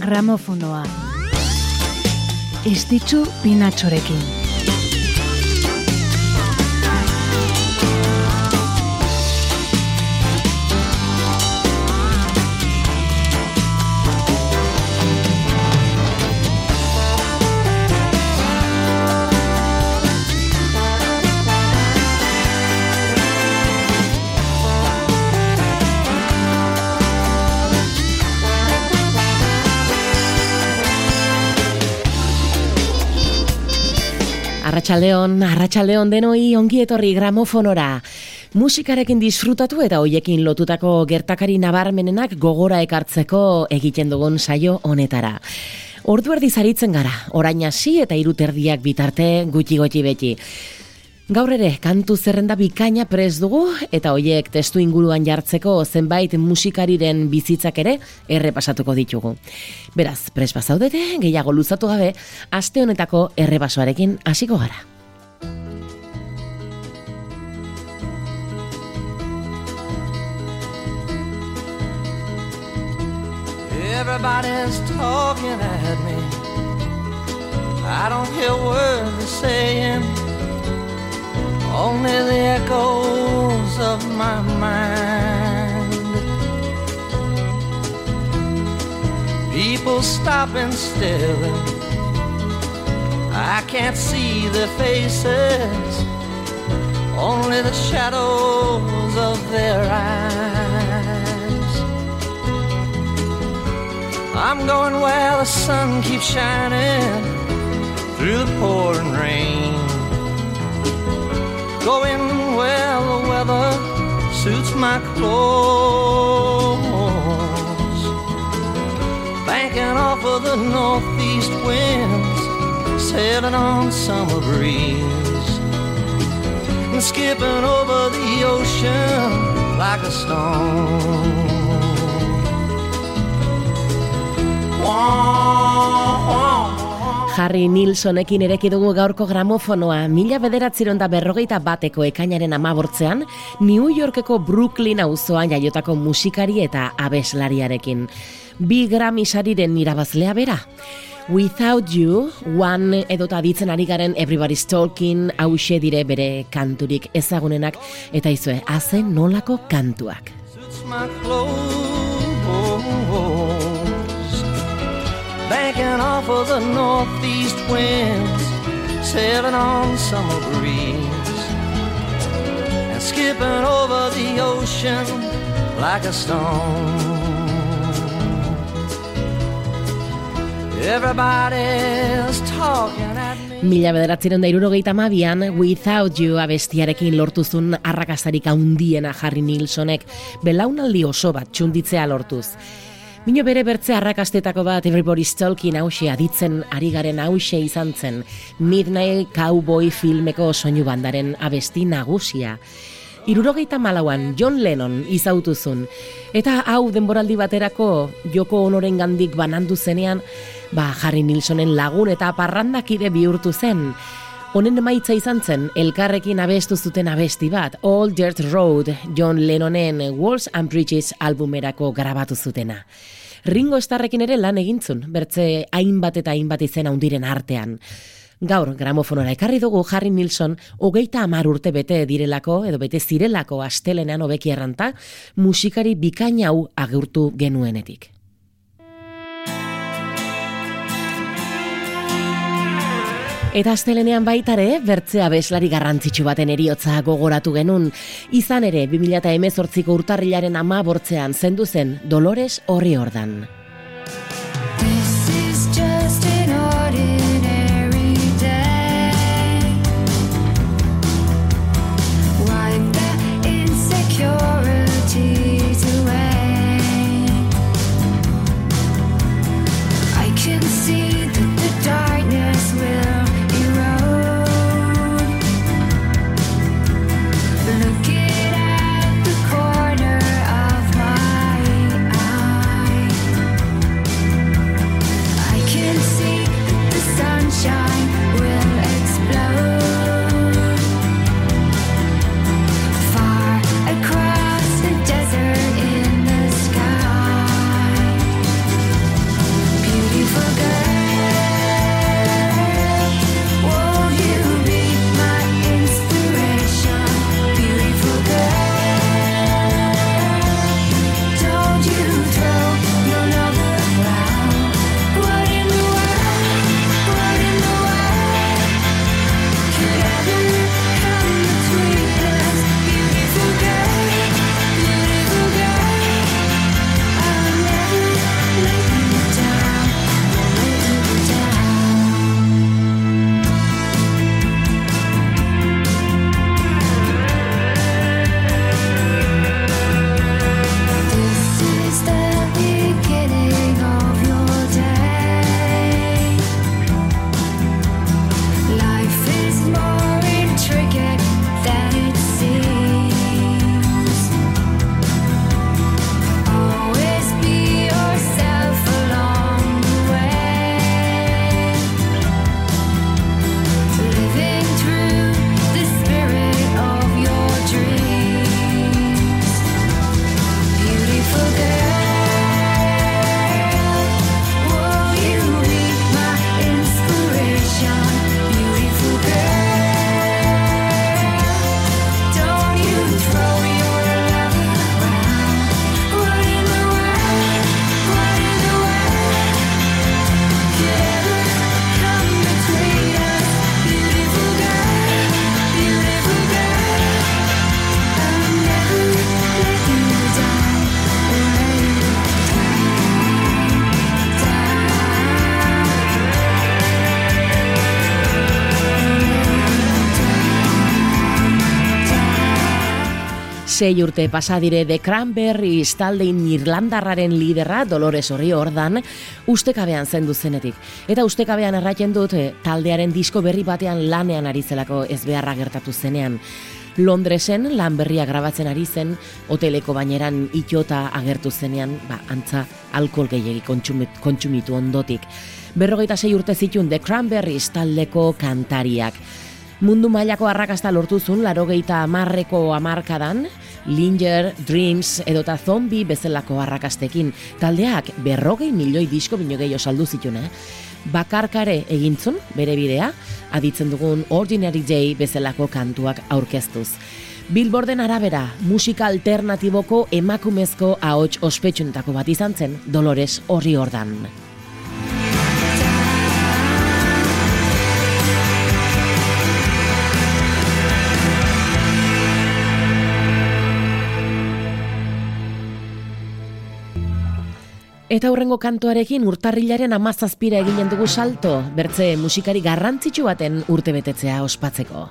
gramofonoa. Ez ditzu pinatxorekin. Arratxaldeon, arratxaldeon denoi ongi etorri gramofonora. Musikarekin disfrutatu eta hoiekin lotutako gertakari nabarmenenak gogora ekartzeko egiten dugun saio honetara. Ordu erdi zaritzen gara, orain hasi eta iruterdiak bitarte gutxi gutxi beti. Gaur ere, kantu zerrenda bikaina prez dugu, eta hoiek testu inguruan jartzeko zenbait musikariren bizitzak ere errepasatuko ditugu. Beraz, pres bazaudete, gehiago luzatu gabe, aste honetako errepasoarekin hasiko gara. Everybody's talking at me I don't hear words saying only the echoes of my mind. People stopping still. I can't see their faces, only the shadows of their eyes. I'm going where the sun keeps shining through the pouring rain going well the weather suits my clothes banking off of the northeast winds sailing on summer breeze and skipping over the ocean like a stone wah, wah. Harry Nilsonekin ereki dugu gaurko gramofonoa, mila bederatziron da berrogeita bateko ekainaren amabortzean, New Yorkeko Brooklyn auzoan jaiotako musikari eta abeslariarekin. Bi Grammy sariren irabazlea bera. Without You, One edota ditzen ari garen Everybody's Talking, hause dire bere kanturik ezagunenak, eta izue, hazen nolako kantuak. Banking off of the northeast winds, sailing on summer breeze, and skipping over the ocean like a stone. Everybody's talking. Mila bederatziren da irurogeita mabian, Without You abestiarekin lortuzun arrakastarik haundiena Harry Nilsonek, belaunaldi oso bat txunditzea lortuz. Mino bere bertze arrakastetako bat Everybody's Talking hause aditzen ari garen hause izan zen Midnight Cowboy filmeko soinu bandaren abesti nagusia. Irurogeita malauan John Lennon izautuzun. Eta hau denboraldi baterako joko honoren gandik banandu zenean, ba Harry Nilsonen lagun eta parrandakide bihurtu zen. Honen emaitza izan zen, elkarrekin abestu zuten abesti bat, All Dirt Road, John Lennonen Walls and Bridges albumerako grabatu zutena. Ringo Estarrekin ere lan egintzun, bertze hainbat eta hainbat izen handiren artean. Gaur, gramofonora ekarri dugu Harry Nilsson hogeita amar urte bete direlako, edo bete zirelako astelenean hobeki erranta, musikari bikaina hau agurtu genuenetik. Eta astelenean baitare, bertzea beslari garrantzitsu baten eriotza gogoratu genun. Izan ere, 2018ko urtarrilaren ama bortzean zendu zen Dolores Horri Ordan. Sei urte pasadire de Cranberries taldein Irlandarraren lidera Dolores Horri ordan ustekabean zendu zenetik. Eta ustekabean erraten dut eh, taldearen disko berri batean lanean ari zelako ez beharra gertatu zenean. Londresen lan berria grabatzen ari zen, hoteleko baineran itota agertu zenean, ba, antza alkohol gehiagi kontsumitu ondotik. Berrogeita sei urte zitun The Cranberries taldeko kantariak. Mundu mailako arrakasta lortuzun, laro geita amarreko amarkadan, Linger, Dreams edota Zombie bezalako arrakastekin. Taldeak berrogei milioi disko bino gehiago saldu zitun, eh? Bakarkare egintzun, bere bidea, aditzen dugun Ordinary Day bezalako kantuak aurkeztuz. Billboarden arabera, musika alternatiboko emakumezko ahots ospetsuntako bat izan zen Dolores Horri Ordan. Eta hurrengo kantuarekin urtarrilaren amazazpira eginen dugu salto, bertze musikari garrantzitsu baten urte betetzea ospatzeko.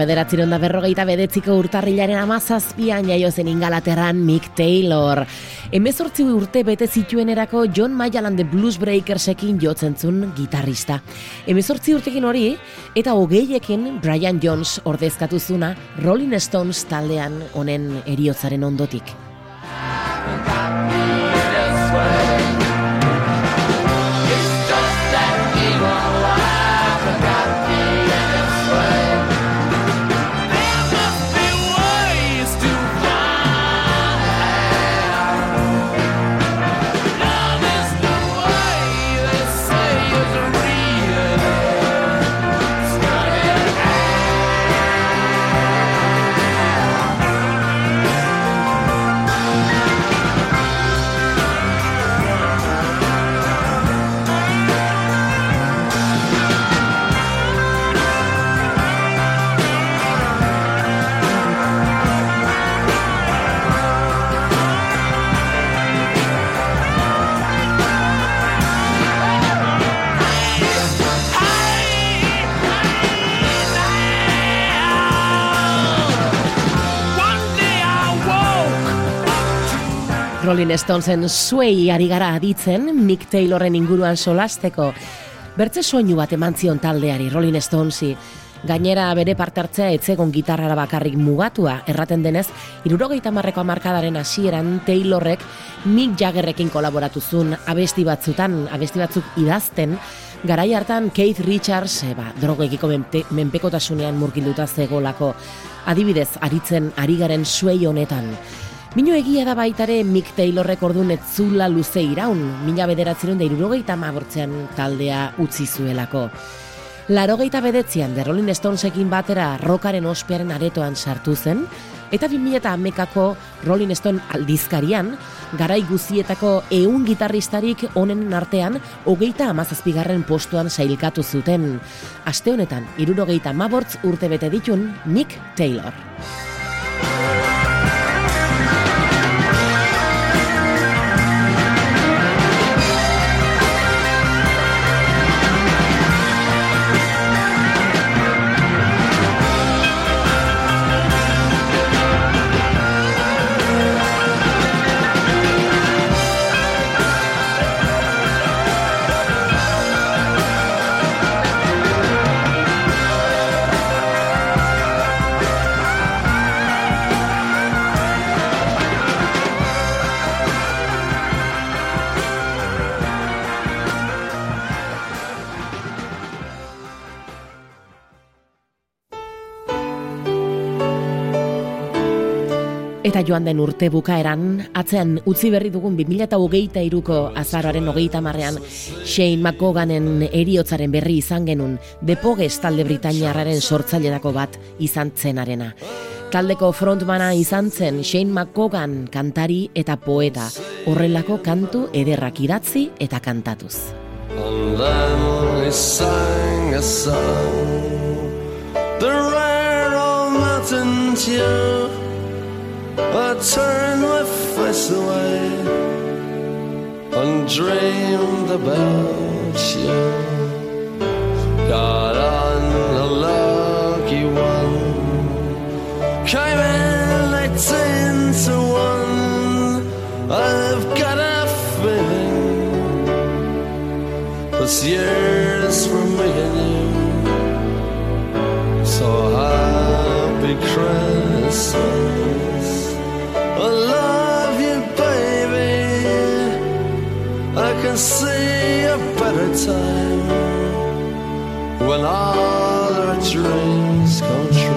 Bederatziron da berrogeita bedetziko urtarrilaren amazazpian jaio zen ingalaterran Mick Taylor. Hemezortzi urte bete zituen erako John Mayalan de Blues Breakersekin jotzen zun gitarrista. Hemezortzi urtekin hori eta hogeiekin Brian Jones ordezkatuzuna Rolling Stones taldean honen eriotzaren ondotik. Rolling Stonesen Sway ari gara aditzen, Mick Taylorren inguruan solasteko. Bertze soinu bat eman zion taldeari, Rolling Stonesi. Gainera bere parte hartzea etzegon gitarrara bakarrik mugatua, erraten denez, irurogeita marreko amarkadaren hasieran Taylorrek Mick Jaggerrekin kolaboratuzun abesti batzutan, abesti batzuk idazten, garai hartan Keith Richards, eba, drogekiko menpekotasunean murgilduta zegolako, adibidez, aritzen ari garen suei honetan. Mino egia da baitare Mick Taylorrek ordun etzula luze iraun, mila bederatzen da irurogeita mabortzean taldea utzi zuelako. Larogeita bedetzean The Rolling Stonesekin batera rokaren ospearen aretoan sartu zen, eta 2000 eta amekako Rolling Stone aldizkarian, garai guzietako eun gitarristarik onenen artean, hogeita amazazpigarren postuan sailkatu zuten. Aste honetan, irurogeita mabortz urte bete ditun Mick Taylor. Eta joan den urte bukaeran, atzean utzi berri dugun 2008 iruko azaroaren hogeita marrean, Shane McCoganen eriotzaren berri izan genun, Depoges talde Britainiarraren sortzailedako bat izan zenarena. Taldeko frontmana izan zen Shane McCogan kantari eta poeta, horrelako kantu ederrak idatzi eta kantatuz. Then he sang a song The rare old mountain tune I turned my face away and dreamed about you. Got on a lucky one, came in eighteen to one. I've got a feeling this year's for me and you. So happy Christmas. See a better time when all our dreams come true.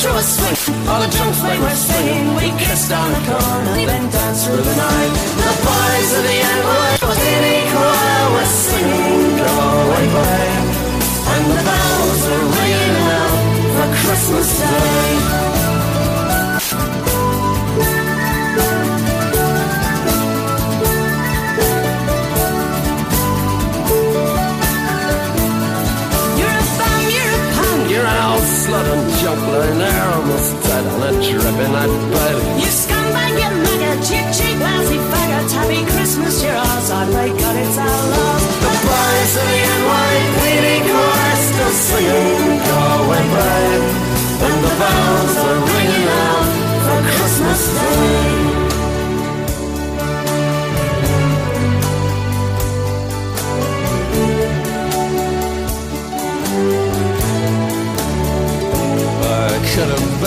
Sinatra was swinging, all the drunks they were singing. We kissed on the corner, then danced through the night. The boys of the NYPD choir were singing, Go away, babe. And the bells were ringing out for Christmas Day. Almost dead on a dripping hot bed. You scumbag, you maggot, cheap, cheap, lousy faggot. Happy Christmas, you're ours. God it's our love. The boys of the NYPD chorus still singing, go away, brave. And the bells are ringing out for Christmas Day.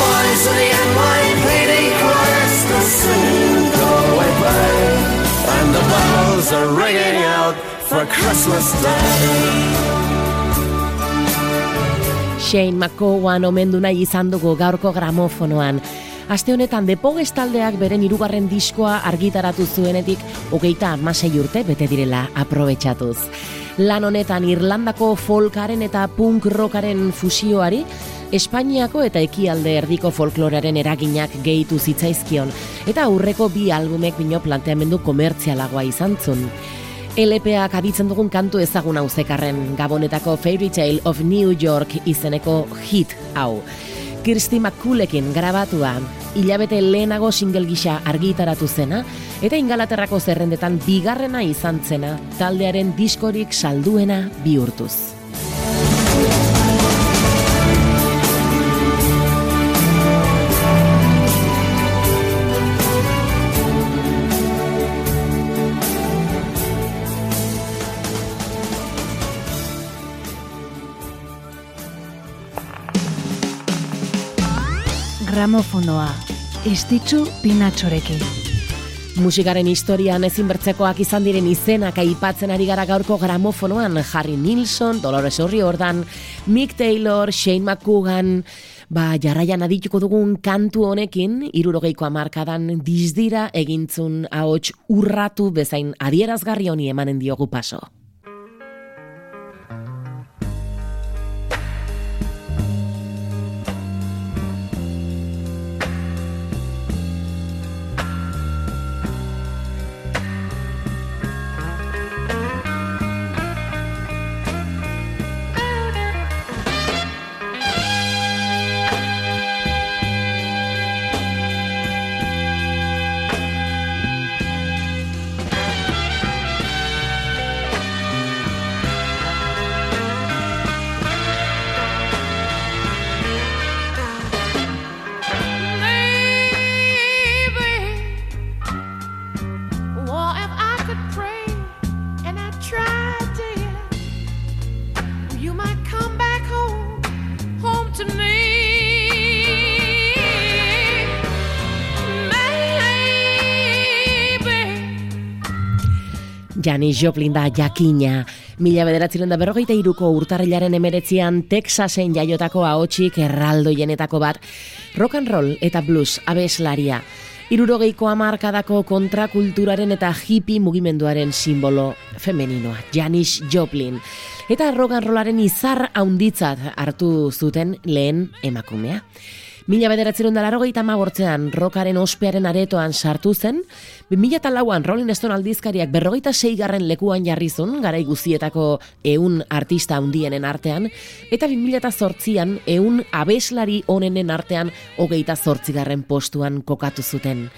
Boys of the NYPD for Christmas Day. Shane McCowan omendu nahi izan dugu gaurko gramofonoan. Aste honetan depoges taldeak beren hirugarren diskoa argitaratu zuenetik hogeita amasei urte bete direla aprobetsatuz. Lan honetan Irlandako folkaren eta punk rockaren fusioari Espainiako eta ekialde erdiko folklorearen eraginak gehitu zitzaizkion, eta aurreko bi albumek bino planteamendu komertzialagoa izan zun. LPak aditzen dugun kantu ezagun hau zekarren, Gabonetako Fairy Tale of New York izeneko hit hau. Kirsti McCullekin grabatua, hilabete lehenago single gisa argitaratu zena, eta ingalaterrako zerrendetan bigarrena izan zena, taldearen diskorik salduena bihurtuz. Gramofonoa, istitzu pinatxorekin. Musikaren historian ezin bertzekoak izan diren izenak aipatzen ari gara gaurko gramofonoan Harry Nilsson, Dolores O'Riordan, Mick Taylor, Shane McCugan, ba jarraian adituko dugun kantu honekin, irurogeiko amarkadan dizdira egintzun ahots urratu bezain adierazgarri honi emanen diogu paso. Janis Joplin da jakina. Mila bederatziren da berrogeita iruko urtarrilaren emeretzian Texasen jaiotako haotxik erraldoienetako bat rock and roll eta blues abeslaria. Irurogeiko amarkadako kontrakulturaren eta hippie mugimenduaren simbolo femeninoa, Janis Joplin. Eta rock and rollaren izar haunditzat hartu zuten lehen emakumea. Mila bederatzeron da larogeita magortzean rokaren ospearen aretoan sartu zen, 2008an Rolling Stone aldizkariak berrogeita seigarren lekuan jarrizun, gara guzietako eun artista handienen artean, eta 2008an eun abeslari onenen artean hogeita zortzigarren postuan kokatu zuten.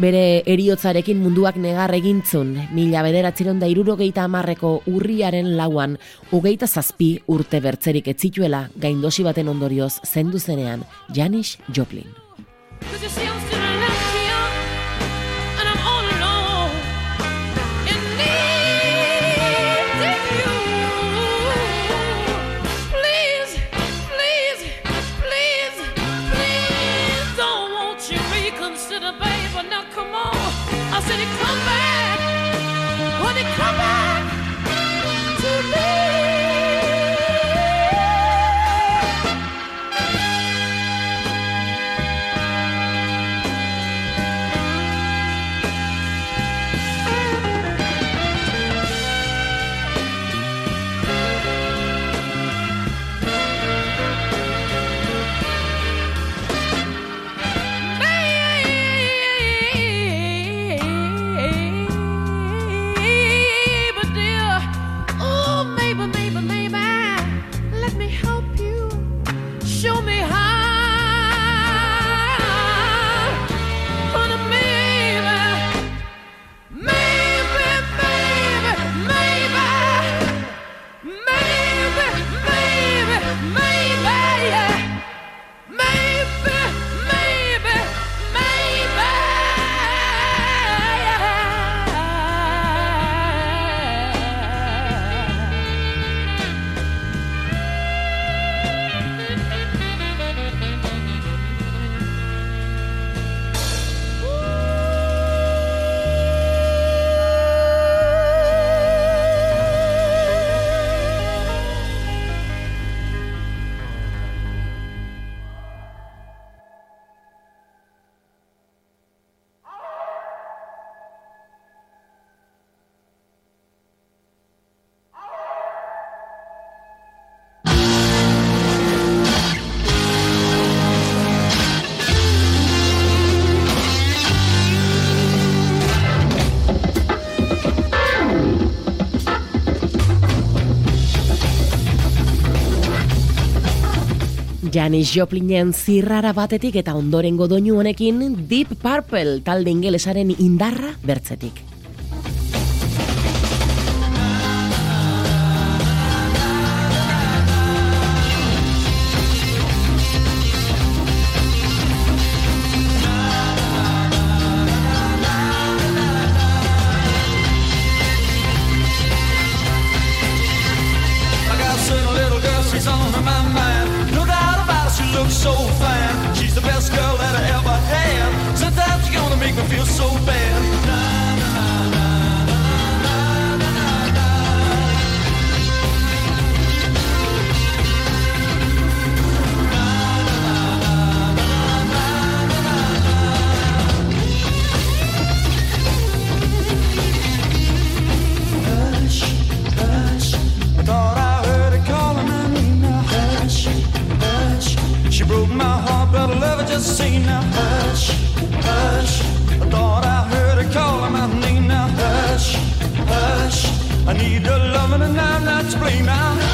Bere eriotzarekin munduak negar egintzun, mila bederatzeron da irurogeita amarreko urriaren lauan, ugeita zazpi urte bertzerik etzituela gaindosi baten ondorioz zendu zenean Janis Joplin. Janis Joplinen zirrara batetik eta ondorengo doinu honekin Deep Purple talde ingelesaren indarra bertzetik. sofá. say now hush, hush. I thought I heard her calling my name now hush, hush. I need your loving and I'm not to blame now.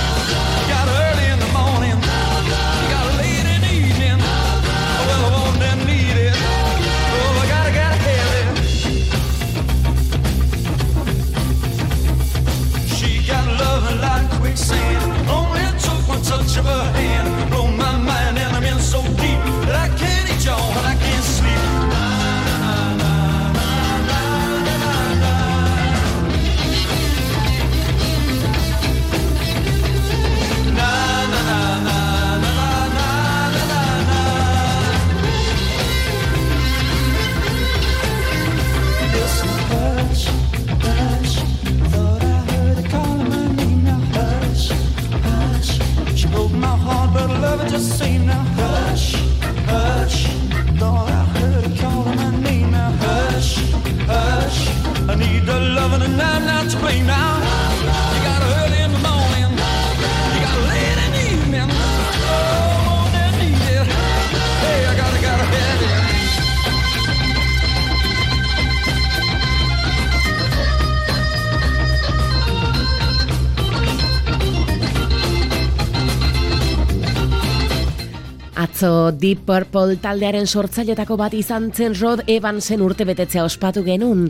Atzo Deep Purple taldearen sortzailetako bat izan zen Rod Evansen urte betetzea ospatu genuen.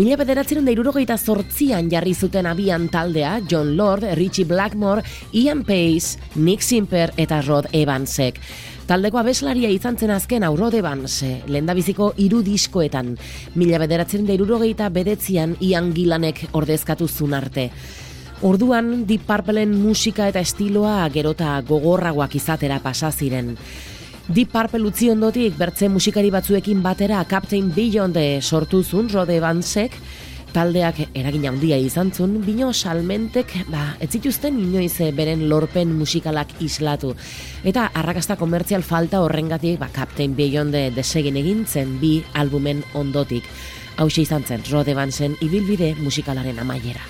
Mila bederatzen da zortzian jarri zuten abian taldea, John Lord, Richie Blackmore, Ian Pace, Nick Simper eta Rod Evansek. Taldeko abeslaria izan zen azken Rod Evans, lendabiziko iru diskoetan. Mila bederatzen da irurogeita bedetzian Ian Gilanek ordezkatu zun arte. Orduan Deep Purpleen musika eta estiloa gerota gogorragoak izatera pasa ziren. Deep Purple utzi ondotik bertze musikari batzuekin batera Captain Beyond sortu zuen Rode Evansek, taldeak eragin handia izan zuen, bino salmentek, ba, ez zituzten inoiz beren lorpen musikalak islatu. Eta arrakasta komertzial falta horrengatik, ba, Captain Beyond desegin egin zen bi albumen ondotik. Hau izan zen Rode Evansen ibilbide musikalaren amaiera.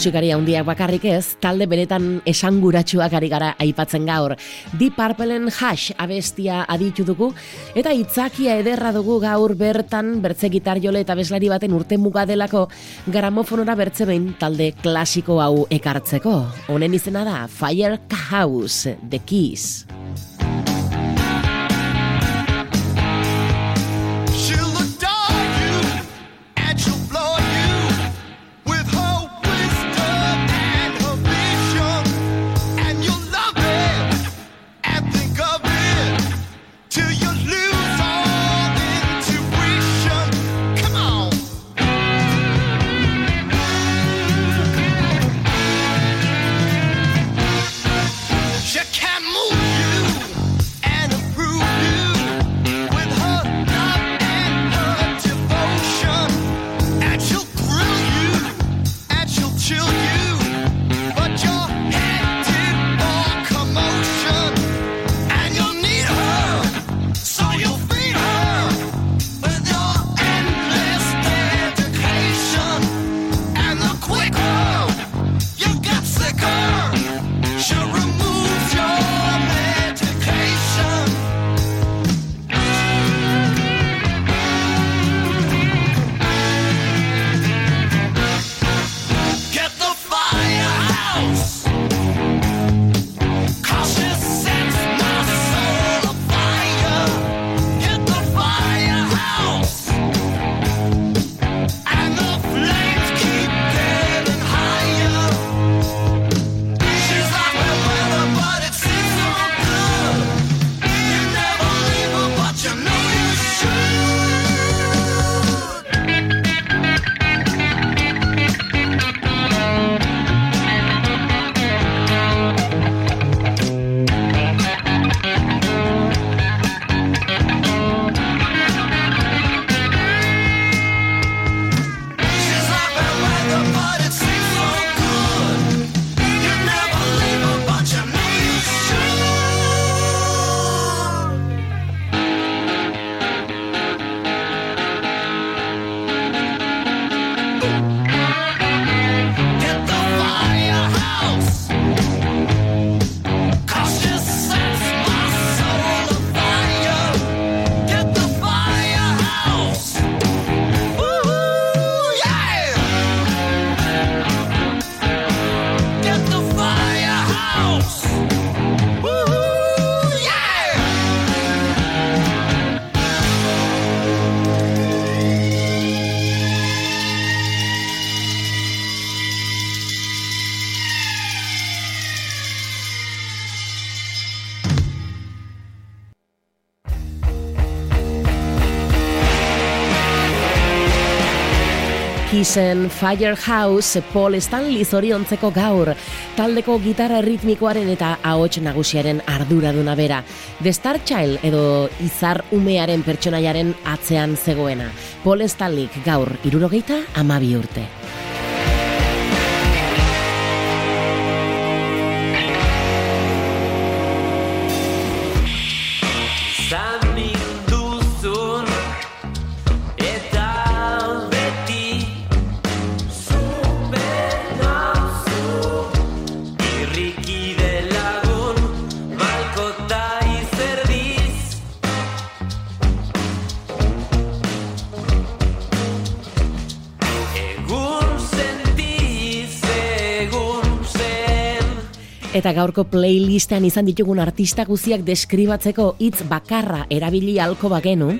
Musikari handiak bakarrik ez, talde benetan esanguratsuak ari gara aipatzen gaur. Deep Purpleen hash abestia aditu dugu, eta itzakia ederra dugu gaur bertan bertze gitar jole eta beslari baten urte mugadelako gramofonora bertze behin talde klasiko hau ekartzeko. Honen izena da Fire House, The Keys. Izen Firehouse Paul Stanley zoriontzeko gaur, taldeko gitarra ritmikoaren eta ahots nagusiaren arduraduna bera. The Star Child edo izar umearen pertsonaiaren atzean zegoena. Paul Stanley gaur irurogeita amabi urte. Eta gaurko playlistean izan ditugun artista guziak deskribatzeko hitz bakarra erabili halko bagenu,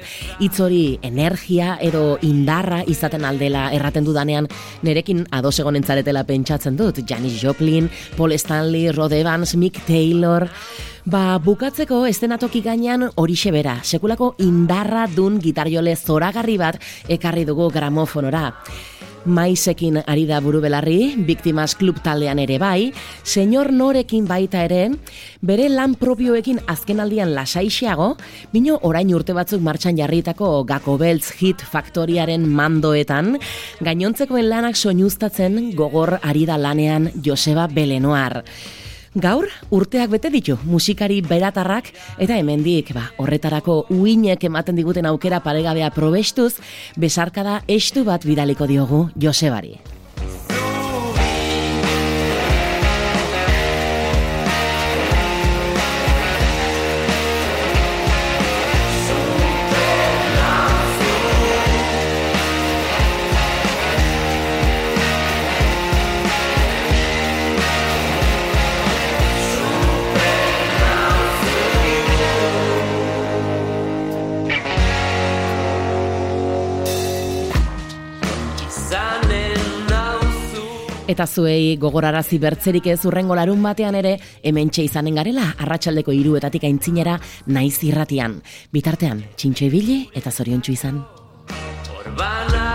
hitz hori energia edo indarra izaten aldela erraten dudanean nerekin ados egon entzaretela pentsatzen dut. Janis Joplin, Paul Stanley, Rod Evans, Mick Taylor... Ba, bukatzeko estenatoki gainean hori bera, sekulako indarra dun gitarjole zoragarri bat ekarri dugu gramofonora maizekin ari da buru belarri, Biktimas Klub taldean ere bai, senyor norekin baita ere, bere lan propioekin azkenaldian lasaixeago, bino orain urte batzuk martxan jarritako Gako Beltz Hit Faktoriaren mandoetan, gainontzekoen lanak soinuztatzen gogor ari da lanean Joseba Belenoar. Gaur urteak bete ditu musikari beratarrak eta hemendik ba horretarako uinek ematen diguten aukera paregabea probestuz besarkada estu bat bidaliko diogu Josebari. Eta zuei gogorarazi bertzerik ez urrengo larun batean ere, hemen izanen garela, arratsaldeko iruetatik aintzinera, naiz irratian. Bitartean, txintxo ibili eta zoriontsu izan. Orbana.